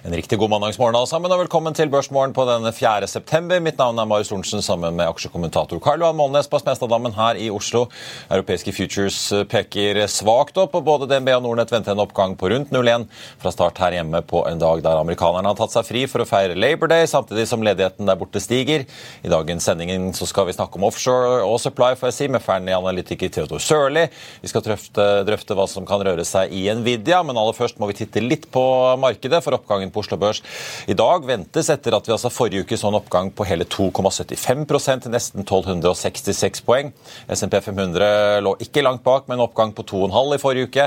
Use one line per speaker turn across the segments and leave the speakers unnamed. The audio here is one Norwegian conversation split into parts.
En riktig god mandagsmorgen alle sammen, og velkommen til Børsmorgen på den 4. september. Mitt navn er Marius Thorensen sammen med aksjekommentator Karl Johan Molnes på Smestadammen her i Oslo. Europeiske futures peker svakt opp, og både DNB og Nordnett venter en oppgang på rundt 0,1 fra start her hjemme på en dag der amerikanerne har tatt seg fri for å feire Labor Day, samtidig som ledigheten der borte stiger. I dagens sending så skal vi snakke om offshore og supply, får jeg si, med ferdig analytiker Theodor Sørli. Vi skal drøfte, drøfte hva som kan røre seg i Nvidia, men aller først må vi titte litt på markedet, for oppgangen på Oslo Børs i dag ventes etter at vi altså forrige uke så en oppgang på hele 2,75 til nesten 1266 poeng. SMP 500 lå ikke langt bak, med en oppgang på 2,5 i forrige uke,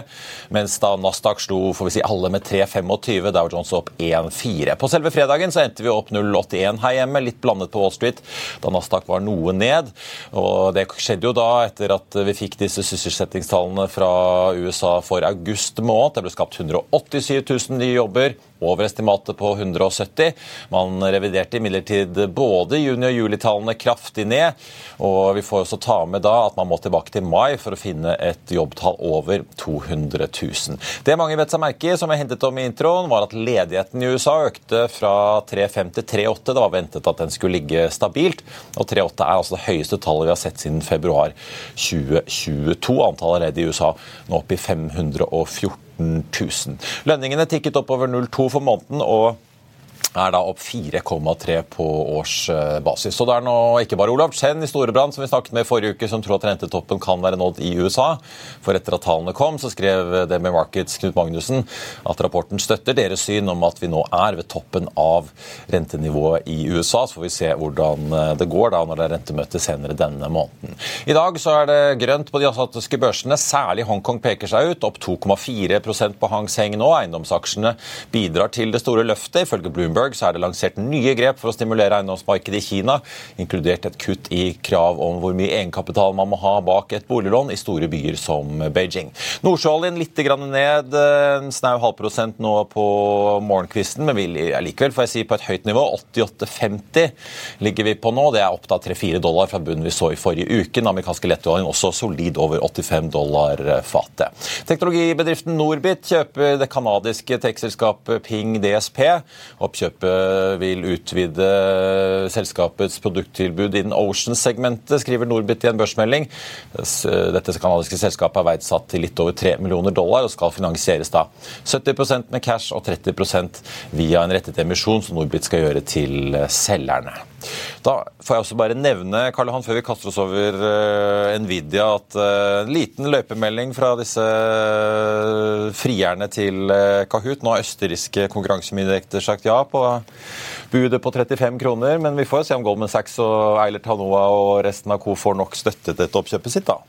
mens da Nasdaq slo får vi si, alle med 3,25, Dow Jones opp 1,4. På selve fredagen så endte vi opp 0,81 her hjemme, litt blandet på Wall Street, da Nasdaq var noe ned. og Det skjedde jo da etter at vi fikk disse sysselsettingstallene fra USA for august måned. Det ble skapt 187 000 nye jobber over estimatet på 170. Man reviderte imidlertid både juni- og julitallene kraftig ned. og Vi får også ta med da at man må tilbake til mai for å finne et jobbtall over 200 000. Det mange vet seg merke i, som jeg hentet om i introen, var at ledigheten i USA økte fra 3,5 til 3,8. Det var ventet at den skulle ligge stabilt. og 3,8 er altså det høyeste tallet vi har sett siden februar 2022. Antallet ledige i USA nå opp i 514 000. Lønningene tikket oppover 0,2 for måneden. og er da opp 4,3 på årsbasis. Så det er nå ikke bare Olav Chen i Storebrand som vi snakket med forrige uke, som tror at rentetoppen kan være nådd i USA. For etter at tallene kom, så skrev DB Markets Knut Magnussen at rapporten støtter deres syn om at vi nå er ved toppen av rentenivået i USA. Så får vi se hvordan det går da når det er rentemøte senere denne måneden. I dag så er det grønt på de asiatiske børsene. Særlig Hongkong peker seg ut, opp 2,4% på Hang Seng nå. Eiendomsaksjene bidrar til det store løftet, ifølge Bloomberg Bloomberg så er det lansert nye grep for å stimulere eiendomsmarkedet i Kina, inkludert et kutt i krav om hvor mye egenkapital man må ha bak et boliglån i store byer som Beijing. Nordsjøoljen litt ned, en snau halvprosent nå på morgenkvisten, men vi likevel får jeg si på et høyt nivå. 88,50 ligger vi på nå. Det er opp da 3-4 dollar fra bunnen vi så i forrige uke. Den amerikanske lettoljen også solid over 85 dollar fatet. Teknologibedriften Norbit kjøper det canadiske tekstselskapet Ping DSP. Oppkjøp Kjøpet vil utvide selskapets produkttilbud innen Ocean-segmentet, skriver Norbit i en børsmelding. Dette kanadiske selskapet er verdsatt til litt over 3 millioner dollar og skal finansieres da 70% med cash og 30% via en rettet emisjon som Norbit skal gjøre til selgerne. Da får jeg også bare nevne Karl Johan, før vi kaster oss over uh, Nvidia, at uh, en liten løypemelding fra disse uh, frierne til Kahoot. Nå har østerrikske konkurransemyndigheter sagt ja på budet på 35 kroner, men vi får se om Goldman Sachs og Eilert Hanoa og resten av Co får nok støtte til oppkjøpet sitt. da.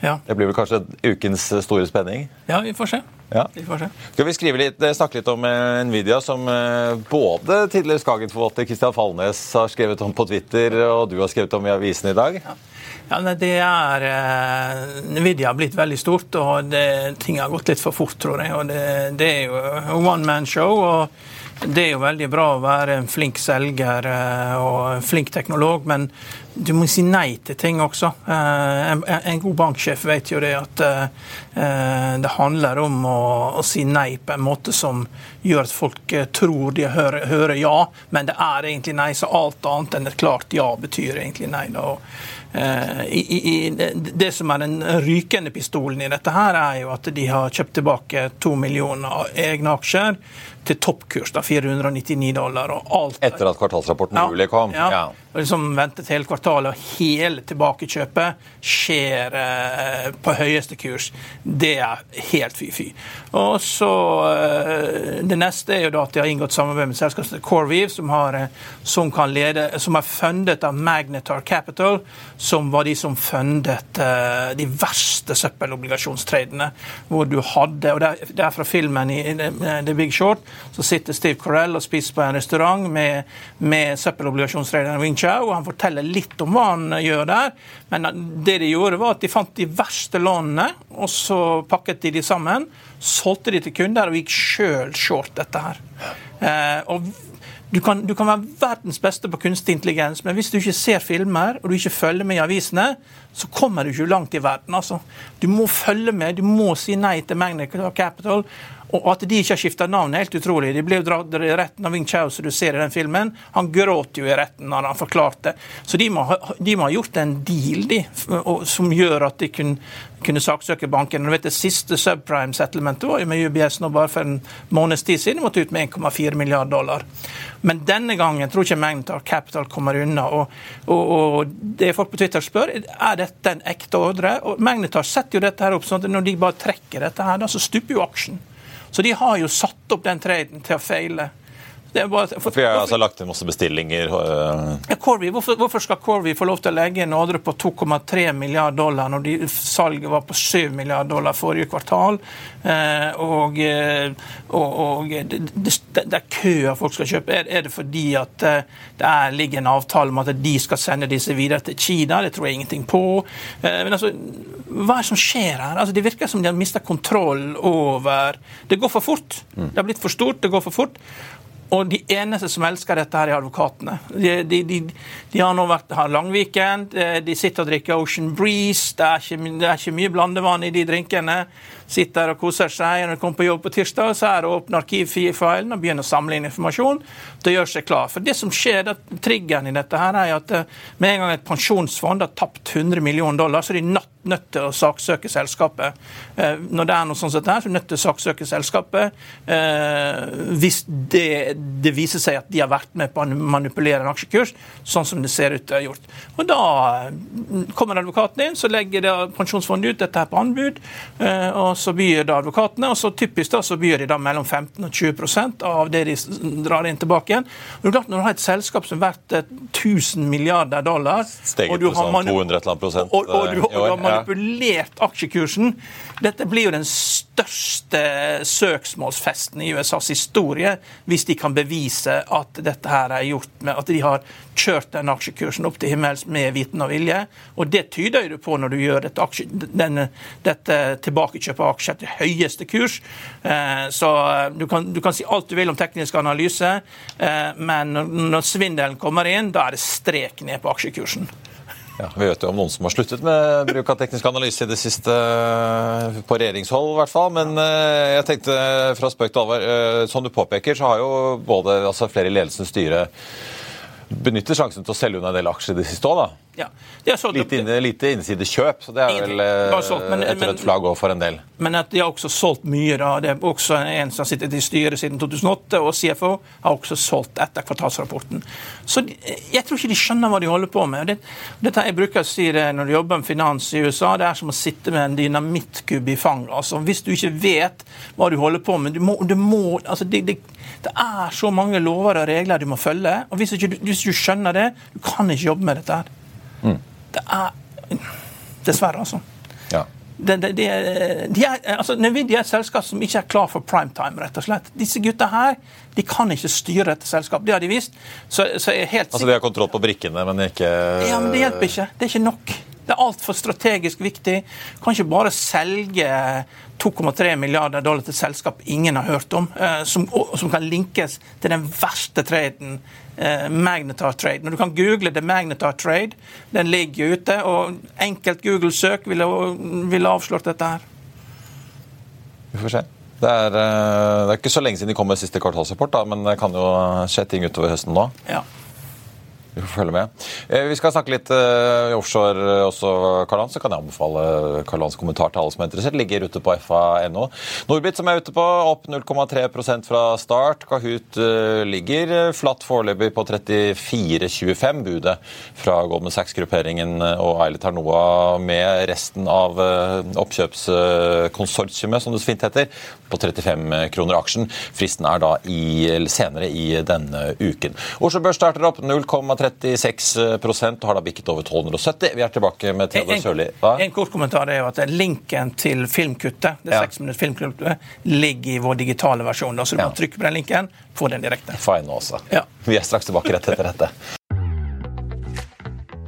Ja.
Det blir vel kanskje ukens store spenning?
Ja, vi får se.
Ja.
Vi får se.
Skal vi skrive litt, eh, snakke litt om eh, Nvidia, som eh, både tidligere Skagen-forvalter Kristian Falnes har skrevet om på Twitter, og du har skrevet om i avisen i dag?
Ja. Ja, det er, Nvidia har blitt veldig stort, og det, ting har gått litt for fort, tror jeg. og Det, det er jo one man show. og Det er jo veldig bra å være en flink selger og en flink teknolog, men du må si nei til ting også. Eh, en, god banksjef vet jo det at eh, det handler om å, si nei på en måte som gjør at folk tror de hører, ja, men det er egentlig nei. Så alt annet enn et klart ja betyr egentlig nei. da. I, i, det som er den rykende pistolen i dette, her er jo at de har kjøpt tilbake to millioner egne aksjer til toppkurs, da 499 dollar. og alt.
Etter at kvartalsrapporten i juli kom?
Ja. ja. Og liksom ventet hele kvartalet, og hele tilbakekjøpet skjer eh, på høyeste kurs. Det er helt fy-fy. Og så eh, Det neste er jo da at de har inngått samarbeid med selskapet Corvive, som, har, eh, som, kan lede, som er fundet av Magnetar Capital, som var de som fundet eh, de verste søppelobligasjonstradene, hvor du hadde og Det er fra filmen i The Big Short så sitter Steve Corell og spiser på en restaurant med, med søppelobligasjonstraderen Chau, og han forteller litt om hva han gjør der. Men det de gjorde, var at de fant de verste lånene, og så pakket de de sammen, solgte de til kunder og gikk sjøl short dette her. Eh, og du kan, du kan, være verdens beste på kunstig intelligens, men hvis du ikke ser filmer og du ikke følger med i avisene, så kommer du ikke langt i verden. altså. Du må følge med, du må si nei til Magnet Capital. Og at de ikke har skifta navn, er helt utrolig. De ble jo dratt i retten av Wing Chau, som du ser i den filmen. Han gråt jo i retten når han forklarte. Så de må, de må ha gjort en deal, de, som gjør at de kunne, kunne saksøke banken. Du vet, Det siste subprime settlementet var jo med UBS nå bare for en måneds tid siden. De måtte ut med 1,4 milliard dollar. Men denne gangen tror ikke Magnetar Capital kommer unna. Og, og, og, det folk på Twitter spør, er dette en ekte ordre. Og Magnetar setter jo dette her opp sånn at når de bare trekker dette her, da så stuper jo aksjen. Så de har jo satt opp den traden til å feile.
Bare, for, for, har altså lagt inn masse bestillinger.
Uh... Ja, Corby, hvorfor, hvorfor, skal Corby få lov til å legge en ordre på 2,3 milliard dollar når de, salget var på 7 milliard dollar forrige kvartal? Eh, og, uh, og, og det, det, det, er kø av folk skal kjøpe. Er, er det fordi at det er, ligger en avtale om at de skal sende disse videre til Kina? Det tror jeg ingenting på. men altså, hva er det som skjer her? Altså, det virker som de har mista kontroll over Det går for fort. Mm. Det har blitt for stort, det går for fort. Og de eneste som elsker dette, her er advokatene. De, de, de, de har nå vært har weekend, de sitter og drikker Ocean Breeze. Det er ikke, det er ikke mye blandevann i de drinkene sitter der og koser seg. Når de kommer på jobb på tirsdag, så er det å åpne arkivfilen og begynne å samle inn informasjon Det gjør seg klar. For det som skjer, det, Triggeren i dette her er at eh, med en gang et pensjonsfond har tapt 100 millioner dollar, så er de nødt, nødt til å saksøke selskapet. Eh, når det er noe sånt som dette, så er de nødt til å saksøke selskapet eh, hvis det, det, viser seg at de har vært med på å manipulere en aksjekurs, sånn som det ser ut til å ha gjort. Og Da kommer advokaten inn, så legger det pensjonsfondet ut dette her på anbud. og så byr da advokatene, og så typisk da så byr de da mellom 15 og 20% av det de drar inn tilbake igjen. Og Når du har et selskap som er verdt 1000 eh, milliarder dollar
Steget og du har,
sånn
200
og, og, du, og du har manipulert aksjekursen Dette blir jo den største søksmålsfesten i USAs historie hvis de kan bevise at dette her er gjort med at de har kjørt den aksjekursen opp til himmels med viten og vilje. Og det tyder jo på når du gjør dette, denne, dette tilbakekjøpet av aksjer til høyeste kurs. Eh, så du kan, du kan, si alt du vil om teknisk analyse, eh, men når svindelen kommer inn, da er det strek ned på aksjekursen.
Ja, Vi vet jo om noen som har sluttet med bruk av teknisk analyse i det siste, på regjeringshold i hvert fall. Men jeg tenkte fra spøk til alvor, som du påpeker, så har jo både altså flere i ledelsens styre benytter sjansen til å selge unna en del aksjer det siste òg, da. Ja. Lite, inn, lite innsidekjøp, så det er vel solgt, men, et rødt flagg òg for en del.
Men at de har også solgt mye. da. Det er også en som har sittet i styret siden 2008, og CFO har også solgt etter kvartalsrapporten. Så jeg tror ikke de skjønner hva de holder på med. Det, dette Jeg bruker å si det når du jobber med finans i USA, det er som å sitte med en dynamittkubb i fanget. Altså, hvis du ikke vet hva du holder på med du må, du må, altså, det, det, det, er så mange lover og regler du må følge. og Hvis, ikke, hvis du skjønner det, du kan ikke jobbe med dette. her. Mm. Det er Dessverre, altså. Ja. Det, det, det, de er, altså, Nvidia er et selskap som ikke er klar for primetime. rett og slett. Disse gutta her de kan ikke styre dette selskapet. Det har de vist. Så, så
altså De har kontroll på brikkene, men ikke
Ja, men Det hjelper ikke. Det er ikke nok. Det er altfor strategisk viktig. Kan ikke bare selge 2,3 milliarder dollar til selskap ingen har hørt om, eh, som, som kan linkes til den verste traden, eh, Magnetar Trade. Når du kan google det Magnetar Trade, den ligger ute, og enkelt Google-søk ville, ville avslørt dette her.
Vi får se. Det er, eh, det er, ikke så lenge siden de kom med siste kvartalsrapport, men det kan jo skje ting utover høsten nå.
Ja.
Vi får følge med. Eh, vi skal snakke litt uh, offshore eh, også, Karl Så kan jeg anbefale Karl Hans kommentar til alle som er interessert. Ligger ute på fa.no. Norbit som er ute på, opp 0,3% fra start. Kahoot ligger flatt foreløpig på 34,25. Budet fra Goldman Sachs-grupperingen og Eilert Ternoa med resten av oppkjøpskonsortiumet, som det så fint heter, på 35 kroner aksjen. Fristen er da i, senere i denne uken. Oslo Børs starter opp 0,3 36 og har da bikket over 1270. Vi er tilbake med Theodor Sørli.
En kort kommentar er jo at linken til filmkuttet det 6 minutter filmkuttet, ligger i vår digitale versjon. Så du ja. kan trykke på den linken, få den direkte.
Fine også. Ja. Vi er straks tilbake rett etter dette.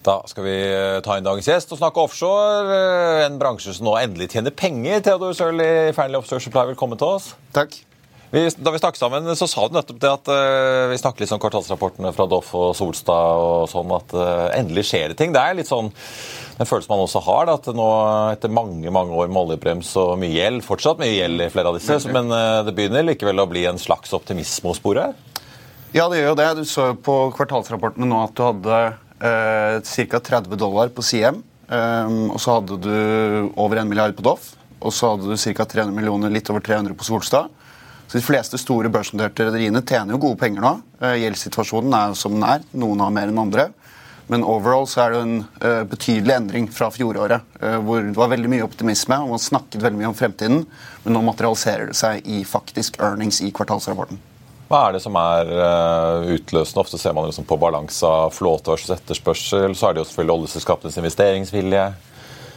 Da skal vi eh, ta inn dagens gjest og snakke offshore. Eh, en bransje som nå endelig tjener penger. Theodor Sørli i Fearnley Offshore Supply, velkommen til oss.
Takk.
Vi, da vi snakket sammen, så sa du nettopp det at uh, vi snakket litt om kvartalsrapportene fra Doff og Solstad og sånn, at uh, endelig skjer det ting. Det er litt sånn den følelsen man også har, da, at nå etter mange mange år med oljebrems og mye gjeld, fortsatt mye gjeld i flere av disse, men uh, det begynner likevel å bli en slags optimisme hos sporet?
Ja, det gjør jo det. Du så på kvartalsrapportene nå at du hadde eh, ca. 30 dollar på CM. Um, og så hadde du over 1 milliard på Doff. Og så hadde du ca. 300 millioner, litt over 300 på Solstad. Så De fleste store børsnoterte rederiene tjener jo gode penger nå. Uh, gjeldssituasjonen er som den er. Noen har mer enn andre. Men overall så er det en uh, betydelig endring fra fjoråret, uh, hvor det var veldig mye optimisme og man snakket veldig mye om fremtiden. Men nå materialiserer det seg i faktisk earnings i kvartalsrapporten.
Hva er det som er uh, utløsende? Ofte ser man liksom på balanse av flåte versus etterspørsel. Så er det jo selvfølgelig oljeselskapenes investeringsvilje.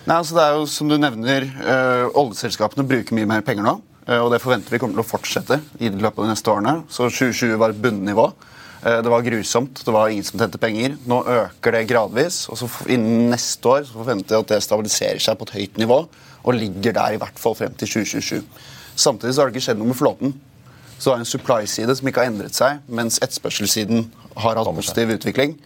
Nei, altså det er jo som du nevner, uh, Oljeselskapene bruker mye mer penger nå. Uh, og det forventer vi kommer til å fortsette i løpet av de neste årene. Så 2020 var et bunnivå. Det var grusomt. Det var ingen som tjente penger. Nå øker det gradvis. og så Innen neste år så forventer jeg at det stabiliserer seg på et høyt nivå og ligger der i hvert fall frem til 2027. Samtidig så har det ikke skjedd noe med flåten. Så er en supply-side som ikke har endret seg, mens etterspørselssiden har hatt positiv utvikling.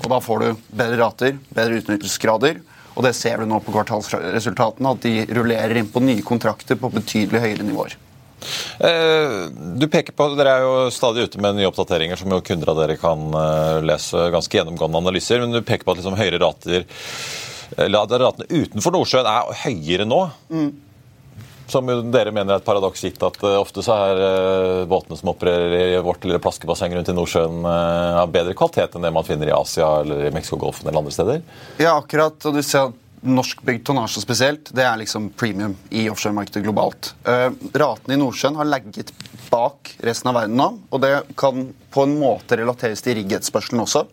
Og da får du bedre rater, bedre utnyttelsesgrader. Og det ser du nå på kvartalsresultatene, at de rullerer inn på nye kontrakter på betydelig høyere nivåer.
Eh, du peker på, Dere er jo stadig ute med nye oppdateringer som jo kunder av dere kan eh, lese. Ganske gjennomgående analyser. Men du peker på at liksom høyere rater Ratene utenfor Nordsjøen er høyere nå. Som dere mener er et paradoks, gitt at uh, ofte så er uh, båtene som opererer i vårt lille plaskebasseng rundt i Nordsjøen, uh, av bedre kvalitet enn det man finner i Asia eller i Mexicogolfen eller andre steder.
Ja, akkurat. Og du ser at norskbygd tonnasje spesielt, det er liksom premium i offshoremarkedet globalt. Uh, ratene i Nordsjøen har legget bak resten av verden nå, og det kan på en måte relateres til riggetspørselen også.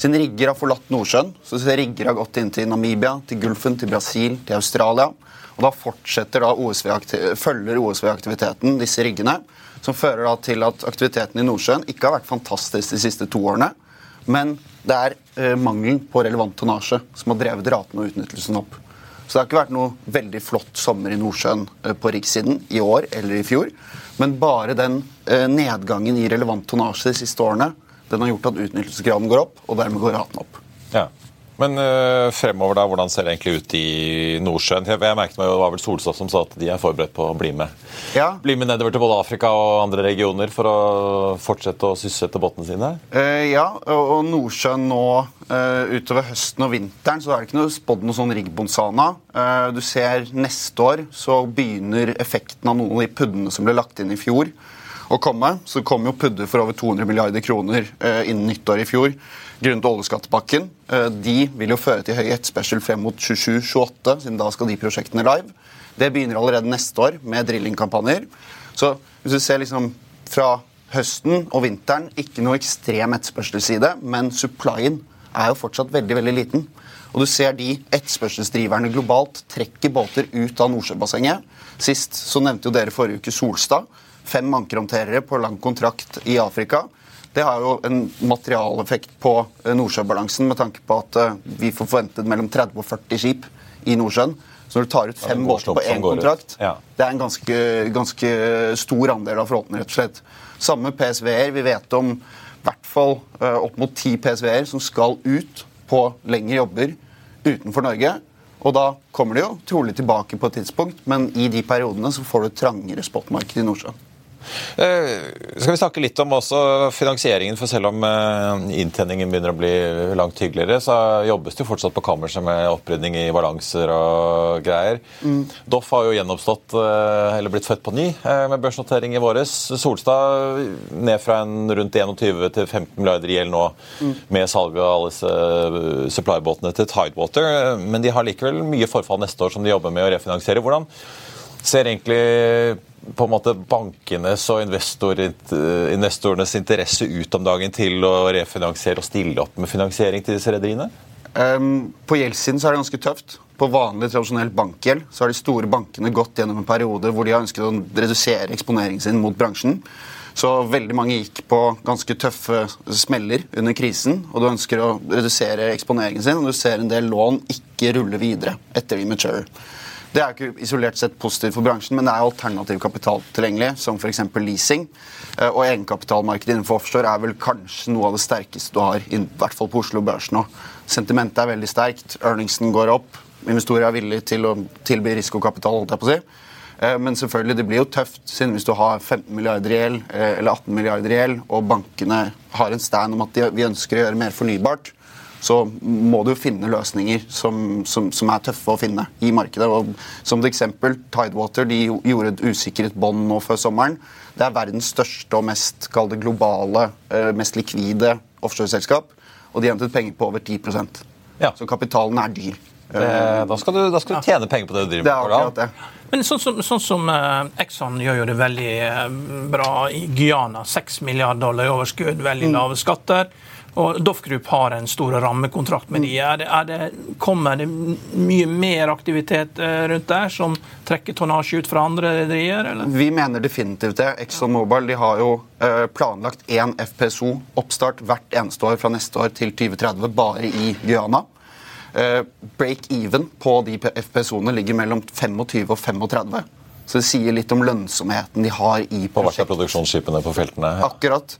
Siden rigger har forlatt Nordsjøen, så rigger har gått inn til Namibia, til Gulfen, til Brasil, til Australia. Og da fortsetter da OSV følger OSV-aktiviteten disse riggene, som fører da til at aktiviteten i Nordsjøen ikke har vært fantastisk de siste to årene. Men det er eh, mangelen på relevant tonnasje som har drevet ratene og utnyttelsen opp. Så det har ikke vært noe veldig flott sommer i Nordsjøen eh, på rikssiden i år eller i fjor. Men bare den eh, nedgangen i relevant tonnasje de siste årene den har gjort at utnyttelsesgraden går opp, og dermed går raten opp.
Ja. Men øh, fremover, da, hvordan ser det egentlig ut i Nordsjøen? Jeg, jeg merket meg jo, Det var vel Solstad som sa at de er forberedt på å bli med.
Ja.
Bli med nedover til både Afrika og andre regioner for å fortsette å sysselsette båtene sine?
Uh, ja, og, og Nordsjøen nå uh, utover høsten og vinteren så er det ikke noe spådd noe sånn riggbonsana. Uh, du ser neste år så begynner effekten av noen av de puddene som ble lagt inn i fjor å komme. Så kom jo pudder for over 200 milliarder kroner innen nyttår i fjor grunnet oljeskattepakken. Eh, de vil jo føre til høy etterspørsel frem mot 27-28, siden da skal de prosjektene live. Det begynner allerede neste år med drillingkampanjer. Så hvis du ser liksom fra høsten og vinteren, ikke noe ekstrem etterspørselsside, men supplyen er jo fortsatt veldig veldig liten. Og du ser de etterspørselsdriverne globalt trekker båter ut av Nordsjøbassenget. Sist så nevnte jo dere forrige uke Solstad. Fem ankerhåndterere på lang kontrakt i Afrika. Det har jo en materialeffekt på eh, Nordsjøbalansen med tanke på at eh, vi får forventet mellom 30 og 40 skip i Nordsjøen. Så når du tar ut fem båter på én kontrakt, ja. det er en ganske, ganske, stor andel av flåten. rett og slett. Samme PSV-er. Vi vet om i hvert fall uh, opp mot ti PSV-er som skal ut på lengre jobber utenfor Norge. Og da kommer de jo trolig tilbake på et tidspunkt, men i de periodene så får du trangere spotmarked i Nordsjøen.
Eh, skal vi snakke litt om også finansieringen, for selv om eh, inntjeningen begynner å bli langt hyggeligere, så jobbes det jo fortsatt på kammerset med opprydning i balanser og greier. Mm. Doff har jo gjenoppstått, eh, eller blitt født på ny, med børsnotering i våres. Solstad ned fra en rundt 21 til 15 milliarder gjeld nå, mm. med salget av alle disse supply-båtene til Tidewater. Men de har likevel mye forfall neste år som de jobber med å refinansiere. Hvordan ser egentlig på en måte bankenes og investorenes interesse ut om dagen til å refinansiere og stille opp med finansiering til disse rederiene?
Um, på gjeldssiden så er det ganske tøft. På vanlig tradisjonell bankgjeld så har de store bankene gått gjennom en periode hvor de har ønsket å redusere eksponeringen sin mot bransjen. Så veldig mange gikk på ganske tøffe smeller under krisen. Og du ønsker å redusere eksponeringen sin, og du ser en del lån ikke rulle videre etter de mature. Det er ikke isolert sett positivt for bransjen, men det er alternativ kapital tilgjengelig, som f.eks. leasing. Eh, og egenkapitalmarkedet innenfor offshore er vel kanskje noe av det sterkeste du har, i hvert fall på Oslo Børs nå. Sentimentet er veldig sterkt, earningsen går opp, investorer er villige til å tilby risikokapital, holdt jeg på å si. Eh, men selvfølgelig, det blir jo tøft siden hvis du har 15 milliarder i gjeld eh, eller 18 milliarder i gjeld, og bankene har en stand om at de, vi ønsker å gjøre mer fornybart, så må du finne løsninger som, som, som, er tøffe å finne i markedet. Og som et eksempel, Tidewater de gjorde et usikret bånd nå før sommeren. Det er verdens største og mest det, globale, eh, mest likvide offshoreselskap. Og de hentet penger på over 10% ja. Så kapitalen er dyr.
Det, da, skal du, da, skal du, tjene penger på det du driver med.
Det er akkurat det.
Men sånn som, sånn som uh, Exxon gjør jo det veldig bra i Guyana. 6 milliarder dollar i overskudd, veldig mm. lave skatter. Og Doff Group har en stor rammekontrakt med de. Er det, er det, kommer det mye mer aktivitet eh, rundt der som trekker tonnasje ut fra andre rederier?
Vi mener definitivt det. Exxon Mobil de har jo eh, planlagt én FPSO-oppstart hvert eneste år fra neste år til 2030 bare i Guyana. Eh, break-even på de FPSO-ene ligger mellom 25 og 35. Så det sier litt om lønnsomheten de har i
prosjektet. På hvert av produksjonsskipene på feltene?
Akkurat.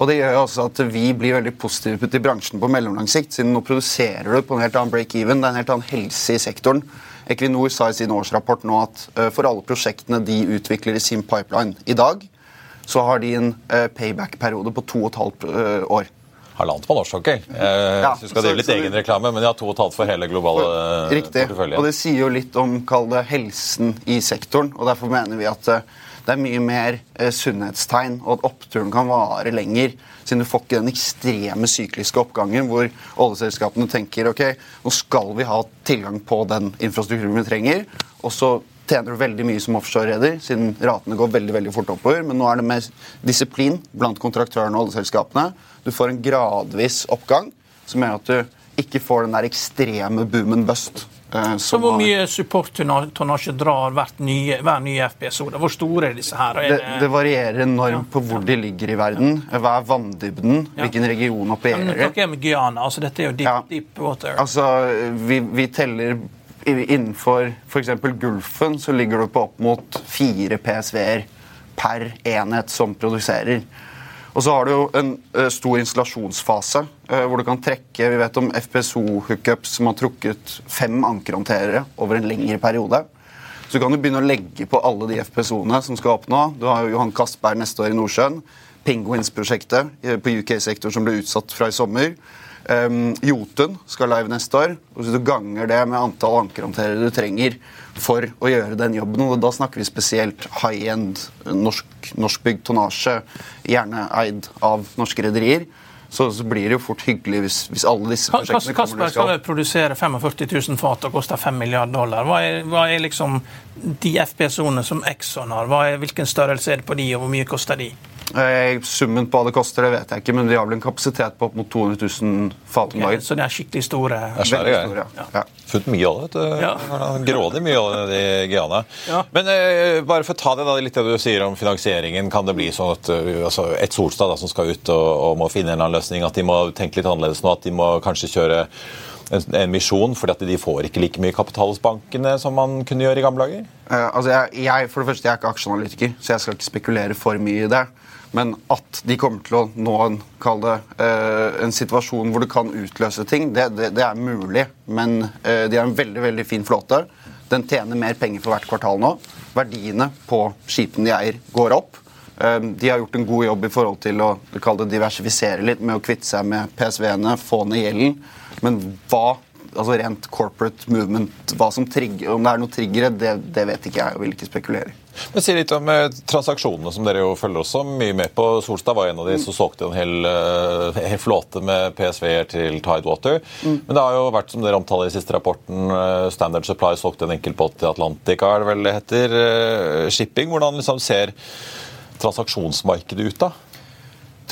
Og det gjør også at vi blir veldig positive til bransjen på mellomlang sikt, siden nå produserer du på en helt annen break-even. Det er en helt annen helse i sektoren. Equinor sa i sin årsrapport nå at uh, for alle prosjektene de utvikler i sin pipeline i dag, så har de en uh, payback-periode på to og et halvt uh, år.
halvannet på norsk sokkel. Eh,
Ja,
du skal drive litt
så vi-
egenreklame, men de har to og et halvt for hele globale eh,
Riktig. Og det sier jo litt om kall det, helsen i sektoren. og Derfor mener vi at eh, det er mye mer eh, sunnhetstegn, og at oppturen kan vare lenger. Siden du får ikke den ekstreme sykliske oppgangen hvor oljeselskapene tenker ok, nå skal vi ha tilgang på den infrastrukturen vi trenger. og så tjener du veldig mye som offshore-reder, siden ratene går veldig veldig fort oppover. Men nå er det mer disiplin blant kontraktørene og oljeselskapene. Du får en gradvis oppgang som gjør at du ikke får den der ekstreme boomen bust. Eh,
Så hvor mye supporttonnasje drar nye, hver nye FPSO? Hvor store er disse her? Er
det, det varierer enormt på hvor de ligger i verden. Hva er vanndybden?
Ja.
Hvilken region
Men nå
opererer.
er med Guyana. altså Dette er jo deep,
Ja.
deep water.
Altså, vi, vi teller innenfor f.eks. Gulfen så ligger du på opp mot fire PSV-er per enhet som produserer. Og så har du jo en eh, stor installasjonsfase eh, hvor du kan trekke Vi vet om FPSO-hookups som har trukket fem ankerhåndterere over en lengre periode. Så du kan jo begynne å legge på alle de FPSO-ene som skal opp nå. Du har jo Johan Castberg neste år i Nordsjøen. Penguins-prosjektet eh, på UK-sektor som ble utsatt fra i sommer. Um, Jotun skal live neste år. og Hvis du ganger det med antall ankerhåndterere du trenger for å gjøre den jobben, og da snakker vi spesielt high end, norsk, norskbygd tonnasje, gjerne eid av norske rederier, så, så blir det jo fort hyggelig hvis, hvis alle disse prosjektene kommer
til
å de
skal produsere 45 000 fat og koster 5 milliarder dollar. Hva er, hva er liksom de FPS-sonene som Exxon har? Hva er, hvilken størrelse er det på de, og hvor mye koster de?
Eh, Summen på hva det koster, det vet jeg ikke, men de har vel en kapasitet på opp mot 200 000 fat om dagen.
Okay, Så det er skikkelig store
Det er svære
ja. Ja.
Funnet mye av du.
Ja.
Grådig mye olje i Guyana.
Ja.
Men eh, bare for å ta det da, litt det du sier om finansieringen. Kan det bli sånn at eh, altså, et Solstad da, som skal ut og, og må finne en eller annen løsning, at de må tenke litt annerledes nå? At de må kanskje kjøre en, en misjon fordi at de får ikke like mye kapital hos bankene som man kunne gjøre i gamle dager?
Eh, altså jeg, jeg, for det første, jeg er ikke aksjeanalytiker, så jeg skal ikke spekulere for mye i det. Men at de kommer til å nå en, det, eh, en situasjon hvor det kan utløse ting, det, det, det er mulig. Men eh, de har en veldig veldig fin flåte. Den tjener mer penger for hvert kvartal nå. Verdiene på skipene de eier, går opp. Eh, De har gjort en god jobb i forhold til å diversifisere litt med å kvitte seg med PSV-ene, få ned gjelden. Men hva altså rent corporate movement, trigger, om det er noe triggere, det, det vet ikke jeg og vil ikke spekulere i.
Men Si litt om eh, transaksjonene, som dere jo følger også mye med på. Solstad var en av de som solgte en hel, eh, hel flåte med PSV-er til Tidewater. Men det har jo vært, som dere omtaler i siste rapporten, eh, Standard Supply solgte en enkeltbåt til Atlantica, er det vel det heter. Shipping. Hvordan liksom ser transaksjonsmarkedet ut, da?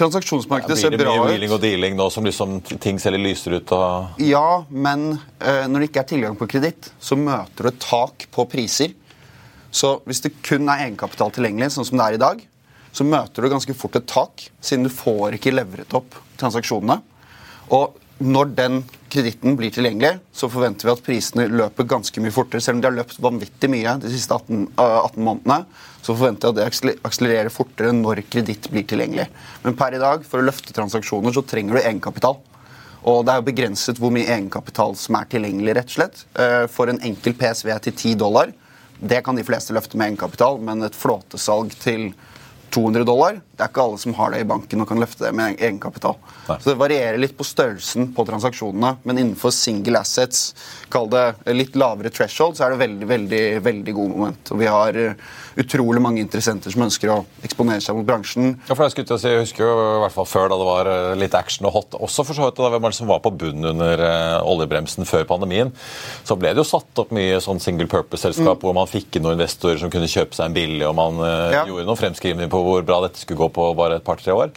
Transaksjonsmarkedet ser bra
Blir det mye wheeling og dealing nå som liksom ting ser litt lysere ut? og...
Ja, men eh, når det ikke er tilgang på kreditt, så møter du et tak på priser. Så hvis det kun er egenkapital tilgjengelig, sånn som det er i dag, så møter du ganske fort et tak, siden du får ikke levret opp transaksjonene. Og når den kreditten blir tilgjengelig, så forventer vi at prisene løper ganske mye fortere. Selv om de har løpt vanvittig mye de siste 18, øh, 18 månedene, så forventer jeg at det aksele- akselererer fortere når kreditt blir tilgjengelig. Men per i dag, for å løfte transaksjoner, så trenger du egenkapital. Og det er jo begrenset hvor mye egenkapital som er tilgjengelig. rett og slett. Eh, For en enkel PSV til 10 dollar, det kan de fleste løfte med egenkapital, men et flåtesalg til 200 dollar, det er ikke alle som har det i banken og kan løfte det med egenkapital.
Nei.
Så det varierer litt på størrelsen på transaksjonene, men innenfor single assets, kall det litt lavere threshold, så er det veldig, veldig, veldig god moment. Og vi har eh, utrolig mange interessenter som ønsker å eksponere seg mot bransjen.
Ja, for Jeg skulle til å si, jeg husker jo i hvert fall før da det var eh, litt action og hot, også for så vidt da man som var på bunnen under eh, oljebremsen før pandemien, så ble det jo satt opp mye sånn single purpose-selskap hvor man fikk inn noen investorer som kunne kjøpe seg en billig, og man
Ja.
gjorde noen fremskrivninger på hvor bra dette skulle gå på bare et par-tre år.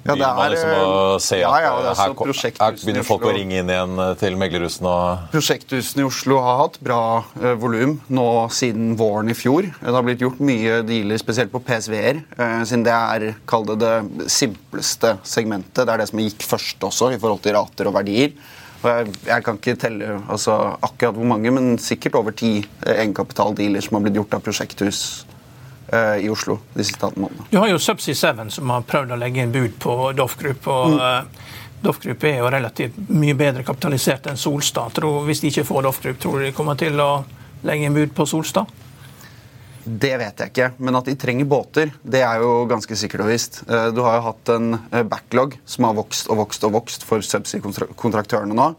Ja, det er,
liksom å se at
ja, det er
eh, her, her begynner folk å ringe inn igjen eh, til meglerhusene og
Prosjekthusene i Oslo har hatt bra uh, volum nå siden våren i fjor. Det har blitt gjort mye dealer, spesielt på PSV-er, eh, siden det er kall det det simpleste segmentet. Det er det som gikk først også, i forhold til rater og verdier. Og jeg, jeg kan ikke telle altså, akkurat hvor mange, men sikkert over ti eh, egenkapitaldealer som har blitt gjort av prosjekthus eh, i Oslo de siste 18 månedene.
Du har jo Subsea 7 som har prøvd å legge inn bud på Doff Group. og mm. Doff Group er jo relativt mye bedre kapitalisert enn Solstad. Tror, hvis de ikke får Doff Group, tror du de kommer til å legge inn bud på Solstad?
Det vet jeg ikke, men at de trenger båter, det er jo ganske sikkert og visst. Eh, Du har jo hatt en eh, backlog som har vokst og vokst og vokst for subsea-kontraktørene nå.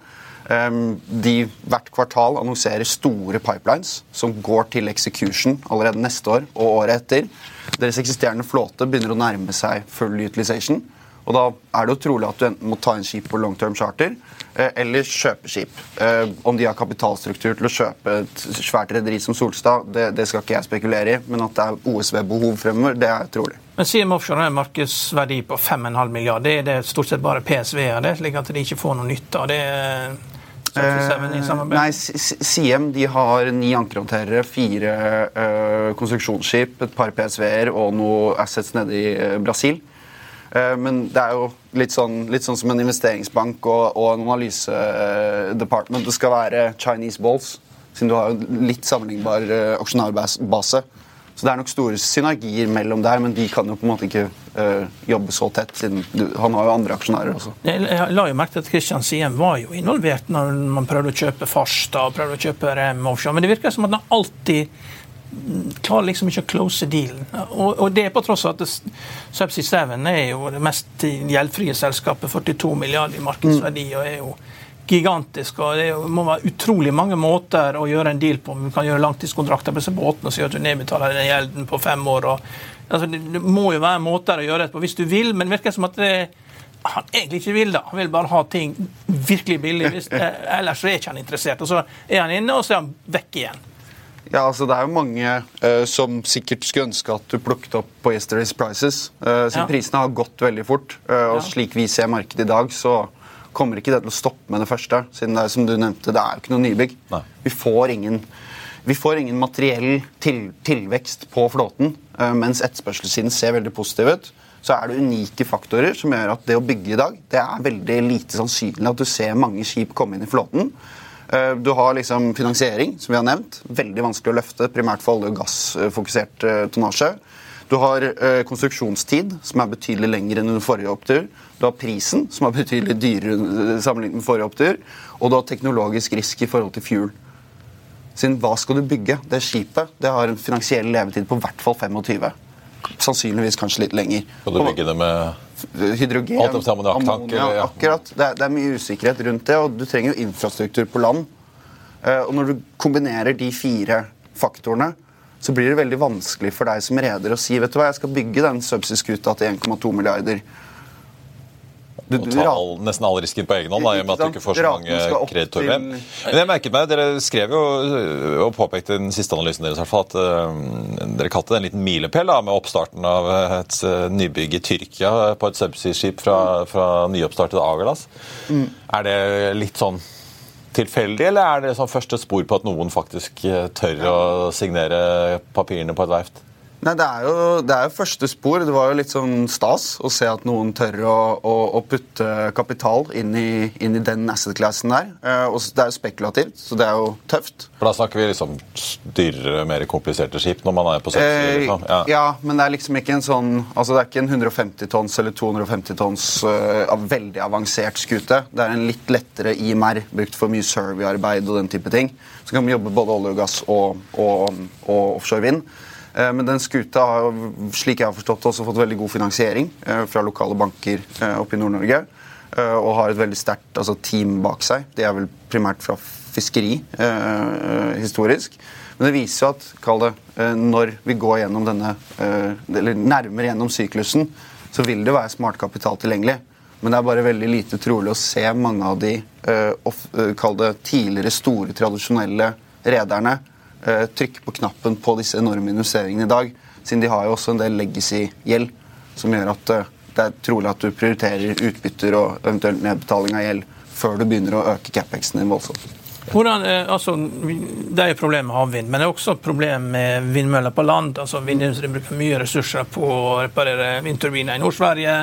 Ehm, De hvert kvartal annonserer store pipelines som går til execution allerede neste år og året etter. Deres eksisterende flåte begynner å nærme seg full utilization. Og da er det jo trolig at du enten må ta inn skip på long term charter eh, eller kjøpe skip. Eh, Om de har kapitalstruktur til å kjøpe et svært rederi som Solstad, det, det skal ikke jeg spekulere i, men at det er OSV-behov fremover, det er trolig.
Men CM Offshore har en markedsverdi på 5,5 milliarder. Det er det stort sett bare PSV-er det, slik at de ikke får noe nytte av det. Subsea 7 i samarbeid.
Nei, Siem de har ni ankerhåndterere, fire uh, konstruksjonsskip, et par PSV-er og noe assets nede i uh, Brasil. Uh, men det er jo litt sånn, litt sånn som en investeringsbank og, og en analysedepartement. Det skal være Chinese balls, siden du har en litt sammenlignbar eh, aksjonærbase. Så det er nok store synergier mellom der, men de kan jo på en måte ikke uh, jobbe så tett, siden du, han har jo andre aksjonærer også.
Jeg jeg la jo merke til at Kristian Siem var jo involvert når man prøvde å kjøpe Farstad og prøvde å kjøpe Rem Offshore, men det virker som at han alltid mm, klarer liksom ikke å close dealen. Og, og det er på tross av at Subsea 7 er jo det mest gjeldfrie selskapet, 42 milliarder i markedsverdi, og er jo gigantisk. og Det må være utrolig mange måter å gjøre en deal på. Vi kan gjøre langtidskontrakter på disse båtene og si at du nedbetaler den gjelden på fem år. og altså, det, må jo være måter å gjøre det på hvis du vil, men det virker som at det, han egentlig ikke vil det. Han vil bare ha ting virkelig billig. Hvis, eh, ellers så er ikke han interessert. Og så er han inne, og så er han vekk igjen.
Ja, altså Det er jo mange eh, som sikkert skulle ønske at du plukket opp på Yesterday's Prices. Uh, siden
Ja.
prisene har gått veldig fort. eh, og
Ja.
slik vi ser markedet i dag, så kommer ikke det til å stoppe med det første. Siden det er som du nevnte, det er jo ikke noe nybygg.
Nei.
Vi får ingen vi får ingen materiell til, tilvekst på flåten, eh, mens etterspørselssiden ser veldig positiv ut. Så er det unike faktorer som gjør at det å bygge i dag, det er veldig lite sannsynlig at du ser mange skip komme inn i flåten. Eh, Du har liksom finansiering, som vi har nevnt. Veldig vanskelig å løfte, primært for olje- og gassfokusert eh, tonnasje. Du har eh, konstruksjonstid, som er betydelig lengre enn under forrige opptur. Du har prisen, som er betydelig dyrere eh, sammenlignet med forrige opptur. Og du har teknologisk risk i forhold til fuel. Siden hva skal du bygge? Det skipet det har en finansiell levetid på hvert fall 25. Sannsynligvis kanskje litt lenger.
Skal du bygge det med
Hydrogen,
Alt sammen ammoniakk,
ammonia,
ja.
akkurat. Det er, det er mye usikkerhet rundt det, og du trenger jo infrastruktur på land. Eh, og når du kombinerer de fire faktorene, så blir det veldig vanskelig for deg som reder å si vet du hva, jeg skal bygge den subsea-skuta til 1,2 milliarder. Du, du
ta all, nesten all risken på egen hånd, i og med at du ikke får så mange kreditorer Men jeg merket meg, Dere skrev jo øh, og påpekte den siste analysen deres fall, at uh, dere kalte det en liten milepæl med oppstarten av et uh, nybygg i Tyrkia på et subsea-skip fra, fra nyoppstartede Agalas.
Mm.
Er det litt sånn tilfeldig, eller er det sånn første spor på at noen faktisk øh, tør å signere papirene på et verft?
Nei, det er, jo, det er jo første spor. Det var jo litt sånn stas å se at noen tør å, å, å putte kapital inn i, inn i den asset-classen der. Eh, og det er jo spekulativt, så det er jo tøft.
For da snakker vi liksom dyrere, mer kompliserte skip når man er på subsea?
Eh,
Liksom.
ja. men det er liksom ikke en sånn Altså det er ikke en 150 tonns eller 250 tonns uh, veldig avansert skute. Det er en litt lettere IMR, brukt for mye survey-arbeid og den type ting. Så kan man jobbe både olje og gass og, og, og offshore vind. Eh, Men den skuta har jo, slik jeg har forstått det, også fått veldig god finansiering eh, fra lokale banker eh, oppe i Nord-Norge. Og har et veldig sterkt altså, team bak seg. Det er vel primært fra fiskeri historisk. Men det viser jo at kall det, når vi går gjennom denne, eller nærmere gjennom syklusen, så vil det være smart kapital tilgjengelig. Men det er bare veldig lite trolig å se mange av de eh, off, tidligere store, tradisjonelle rederne trykke på knappen på disse enorme investeringene i dag. Siden de har jo også en del legacy-gjeld som gjør at eh, det er trolig at du prioriterer utbytter og eventuelt nedbetaling av gjeld før du begynner å øke capexen din voldsomt.
Hvordan, eh, altså, det er jo problem med havvind, men det er også problem med vindmøller på land. altså Vindindustrien bruker mye ressurser på å reparere vindturbiner i Nord-Sverige,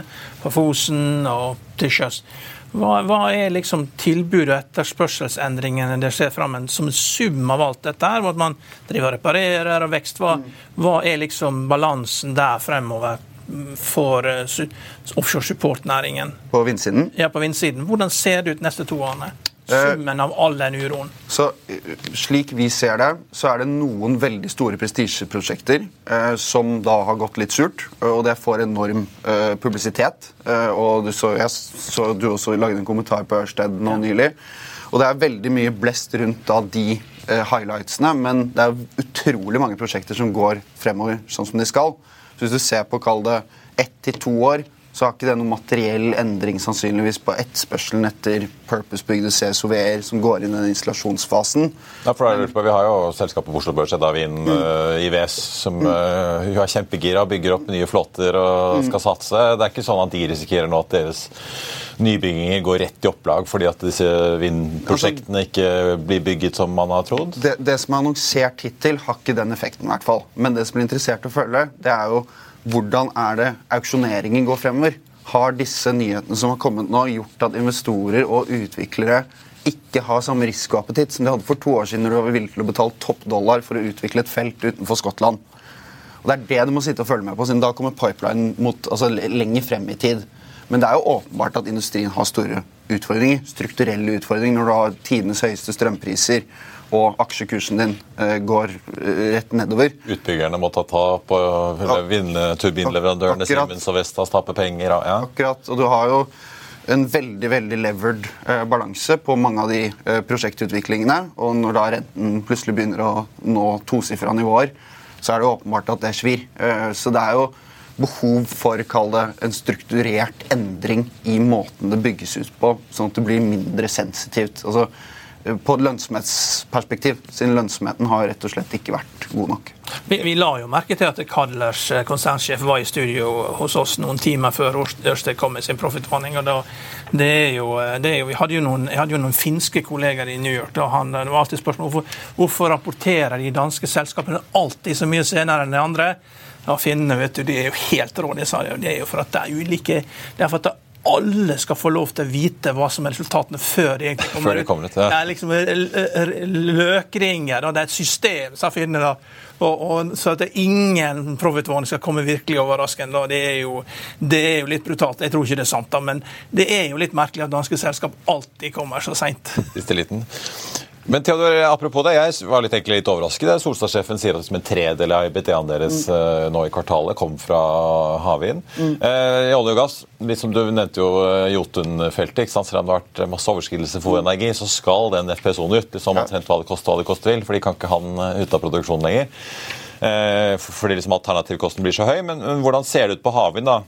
på Fosen og til sjøs. Hva, hva er liksom tilbud- og etterspørselsendringene dere ser fram som en sum av alt dette her? At man driver og reparerer og vekst. Hva, hva er liksom balansen der fremover for eh, offshore support-næringen?
På vindsiden
Ja, på vindsiden. Hvordan ser det ut neste to årene? Summen av all den uroen.
Så eh, Slik vi ser det, så er det noen veldig store prestisjeprosjekter eh, som da har gått litt surt, og det får enorm eh, publisitet. Eh, og du så, jeg så du også lagde en kommentar på Ørsted nå nylig. Og det er veldig mye blest rundt da de eh, highlightsene, men det er utrolig mange prosjekter som går fremover sånn som de skal. Så hvis du ser på kall det ett til to år, så har ikke det noen materiell endring sannsynligvis på etterspørselen etter purpose-bygde CSOV-er som går inn i den installasjonsfasen.
Ja, for det, vi har jo selskapet på Oslo Børs, Edavin, mm. uh, IVS, som uh, er kjempegira, bygger opp nye flåter og mm. skal satse. Det er ikke sånn at de risikerer nå at deres nybygginger går rett i opplag fordi at disse vindprosjektene ikke blir bygget som man har trodd?
Det, det som er annonsert hittil, har ikke den effekten, i hvert fall. Men det som blir interessert å følge, det er jo hvordan er det auksjoneringen går fremover? Har disse nyhetene som har kommet nå, gjort at investorer og utviklere ikke har samme risikoappetitt som de hadde for to år siden når de var villige til å betale topp dollar for å utvikle et felt utenfor Skottland? Og Det er det du må sitte og følge med på, siden da kommer pipeline mot, altså, lenger frem i tid. Men det er jo åpenbart at industrien har store utfordringer, strukturelle utfordringer når du har tidenes høyeste strømpriser og aksjekursen din uh, går uh, rett nedover.
Utbyggerne må ta tap, og turbinleverandørene Siemens og Vestas taper penger. Ja.
Akkurat, og du har jo en veldig veldig levered uh, balanse på mange av de prosjektutviklingene. Og når da renten plutselig begynner å nå tosifra nivåer, så er det åpenbart at det svir. så det er jo behov for kall det, en strukturert endring i måten det bygges ut på, sånn at det blir mindre sensitivt. Altså, på et lønnsomhetsperspektiv, siden lønnsomheten har rett og slett ikke vært god nok.
Vi, vi la jo merke til at Kadlers eh, konsernsjef var i studio hos oss noen timer før Ørsted kom med sin profitvarning. og da, eh, vi hadde jo noen, hadde jo noen finske kolleger i New York. og han, Det var alltid spørsmål hvorfor, hvorfor rapporterer de danske selskapene alltid så mye senere enn de andre. Ja, Finnene vet du, de er jo helt rå. Det er jo for at det er ulike det er for at det alle skal få lov til å vite hva som er resultatene før de egentlig kommer,
før de kommer ut. Ja.
Det er liksom løkringer, og det er et system, sa Finne. da. Og, og, så at ingen profitvarning skal komme virkelig overraskende. Det er, jo, det er jo litt brutalt. Jeg tror ikke det er sant, da, men det er jo litt merkelig at danske selskap alltid kommer så seint.
Siste liten. Men Theodor, apropos det, jeg var litt, egentlig litt overrasket. Solstad-sjefen sier at liksom en tredel av IBT-en deres mm. uh, nå i kvartalet kom fra havvind. Mm. Eh, I olje og gass, liksom du nevnte jo uh, Jotun-feltet. Selv om det har vært masse overskridelser for mm. energi, så skal den FPSO-en ut. Liksom, ja. hva det koster hva det koster vil, for de kan ikke ha den ut av produksjonen lenger. fordi liksom alternativkosten blir så høy. Men, men, hvordan ser det ut på havvind, da?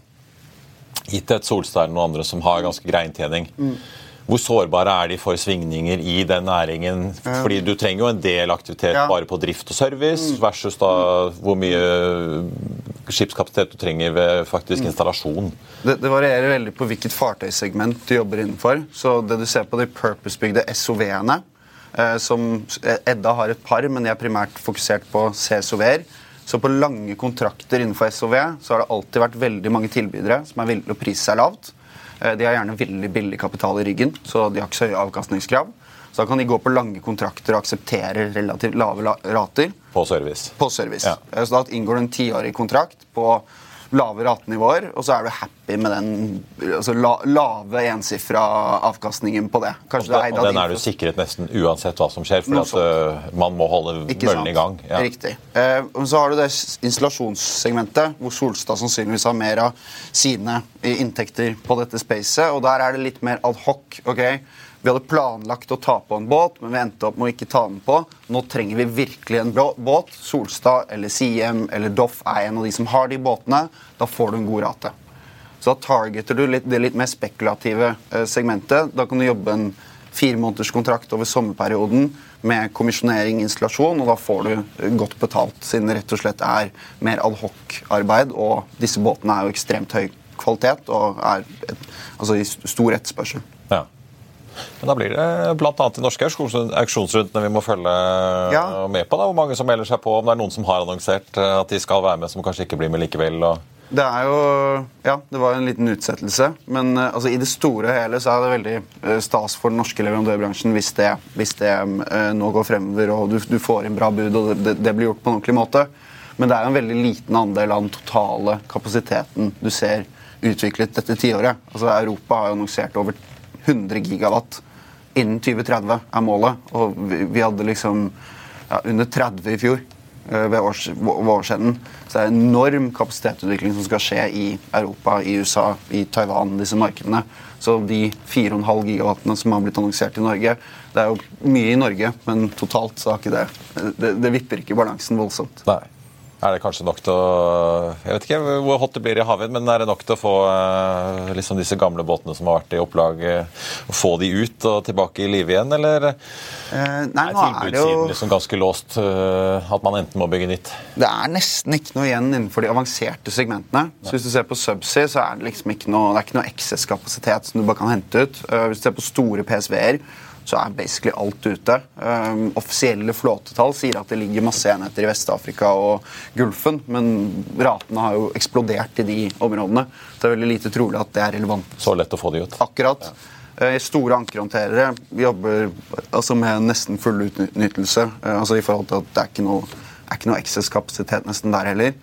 Gitt et Solstad og andre som har ganske grei inntjening. Mm. Hvor sårbare er de for svingninger i den næringen? Fordi du trenger jo en del aktivitet ja. bare på drift og service, mm. versus da hvor mye skipskapasitet du trenger ved faktisk mm. installasjon.
Det, det, varierer veldig på hvilket fartøysegment du jobber innenfor. Så det du ser på de purpose-bygde SOV-ene, eh, som Edda har et par, men de er primært fokusert på CSOV-er. Så på lange kontrakter innenfor SOV så har det alltid vært veldig mange tilbydere som er villige til å prise seg lavt. Eh, de har gjerne veldig billig kapital i ryggen, så de har ikke så høye avkastningskrav. Så da kan de gå på lange kontrakter og akseptere relativt lave rater.
På service.
På service. Ja. Eh, så da inngår du en tiårig kontrakt på lave ratenivåer, og så er du happy med den altså la, lave ensifra avkastningen på det.
Kanskje og, det og den er du sikret nesten uansett hva som skjer, for at, uh, man må holde møllen i gang.
Ja. Riktig. Uh, så har du det installasjonssegmentet, hvor Solstad sannsynligvis har mer av sine inntekter på dette spacet, og der er det litt mer adhoc. Okay? Vi hadde planlagt å ta på en båt, men vi endte opp med å ikke ta den på. Nå trenger vi virkelig en båt. Solstad eller Siem eller Doff er en av de som har de båtene. Da får du en god rate. Så da targeter du litt, det litt mer spekulative eh, segmentet. Da kan du jobbe en fire måneders kontrakt over sommerperioden med kommisjonering, installasjon, og da får du eh, godt betalt, siden det rett og slett er mer adhoc-arbeid. Og disse båtene er jo ekstremt høy kvalitet og er et, altså i stor etterspørsel.
Men da blir det bl.a. de norske auksjonsrundene vi må følge ja. med på. da, Hvor mange som melder seg på, om det er noen som har annonsert eh, at de skal være med, som kanskje ikke blir med likevel. og...
Det er jo Ja, det var en liten utsettelse. Men uh, altså, i det store og hele så er det veldig stas for den norske leverandørbransjen hvis det, hvis det nå går fremover og du, du, får inn bra bud og det, det, blir gjort på en ordentlig måte. Men det er jo en veldig liten andel av den totale kapasiteten du ser utviklet dette tiåret. Altså, Europa har jo annonsert over 100 gigawatt innen 2030 er målet. Og vi, vi hadde liksom ja, under 30 i fjor eh, ved, års, årsenden. Så det er enorm kapasitetsutvikling som skal skje i Europa, i USA, i Taiwan, disse markedene. Så de 4,5 gigawattene som har blitt annonsert i Norge Det er jo mye i Norge, men totalt så har ikke det Det, det vipper ikke balansen voldsomt.
Nei. Er det kanskje nok til å Jeg vet ikke hvor hot det blir i havvind, men er det nok til å få eh, liksom disse gamle båtene som har vært i opplag, eh, å få de ut og tilbake i live igjen, eller
Eh, nei,
er
det jo
liksom ganske låst? eh, At man enten må bygge nytt?
Det er nesten ikke noe igjen innenfor de avanserte segmentene. Så Hvis du ser på subsea, så er det liksom ikke noe, det er ikke noe eksesskapasitet som du bare kan hente ut. Hvis du ser på store PSV-er, så er basically alt ute. Um, offisielle flåtetall sier at det ligger masse enheter i Vest-Afrika og Gulfen, men ratene har jo eksplodert i de områdene. Så det er veldig lite trolig at det er relevant.
Så lett å få de ut?
Akkurat. Eh, Store ankerhåndterere jobber altså med nesten full utnyttelse. eh, altså i forhold til at Det er ikke noe, er ikke noe eksesskapasitet nesten der heller.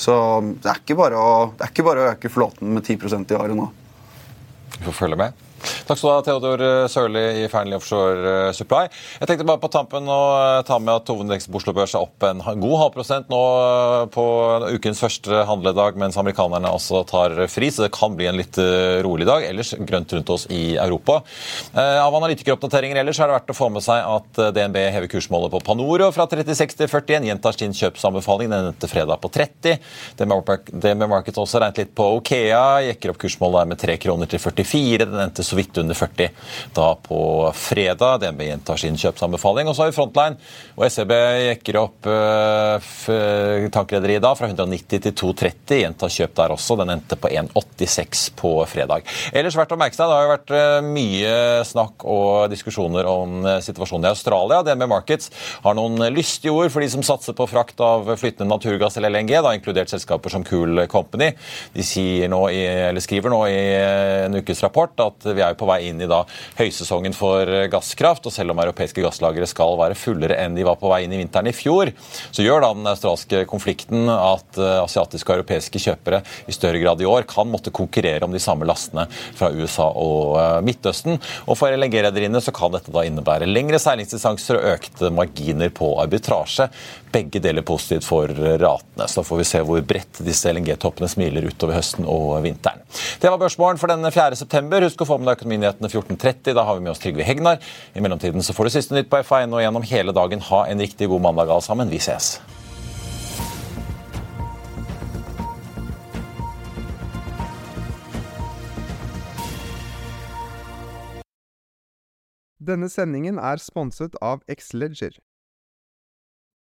Så det er å, det er ikke bare å øke flåten med 10% i året nå.
Vi får følge med. Takk skal du ha, Theodor Sørli i Fearnley Offshore eh, Supply. Jeg tenkte bare på tampen å eh, ta med at hovedindeksen på Oslo Børs er opp en god halv prosent nå eh, på ukens første handledag, mens amerikanerne altså tar fri, så det kan bli en litt rolig dag. Ellers grønt rundt oss i Europa. Av analytikeroppdateringer ellers er det verdt å få med seg at DNB hever kursmålet på Panoro fra 36 til 41, gjentar sin kjøpsanbefaling den endte fredag på 30. DNB Markets også regnet litt på Okea, jekker opp kursmålet med 3 kroner til 44. Den endte så vidt under 40 da på fredag. DNB gjentar sin kjøpsanbefaling. Og så har vi Frontline, og SEB jekker opp uh, tankrederiet da fra 190 til 230. Gjentar kjøp der også. Den endte på 1,86 på fredag. Ellers verdt å merke seg, det har jo vært eh, mye snakk og diskusjoner om eh, situasjonen i Australia. DNB Markets har noen lystige ord for de som satser på frakt av flytende naturgass eller LNG, da inkludert selskaper som Cool Company. De nå i, skriver nå i en ukes rapport at vi er jo på vei inn i da høysesongen for gasskraft. og Selv om europeiske gasslagre skal være fullere enn de var på vei inn i vinteren i fjor, så gjør da den australske konflikten at eh, asiatiske og europeiske kjøpere i større grad i år kan måtte konkurrere om de samme lastene fra USA og eh, Midtøsten. Og For LNG-rederiene så kan dette da innebære lengre seilingsdistanser og økte marginer på arbitrasje. Begge deler positivt for ratene. Så får vi se hvor bredt disse LNG-toppene smiler utover høsten og vinteren. Det var børsmålen for den 4. september. Husk å få med deg Økonominyhetene 14.30. Da har vi med oss Trygve Hegnar. I mellomtiden så får du siste nytt på FA1 og gjennom hele dagen. Ha en riktig god mandag alle sammen. Vi ses.
Denne sendingen er sponset av Xleger.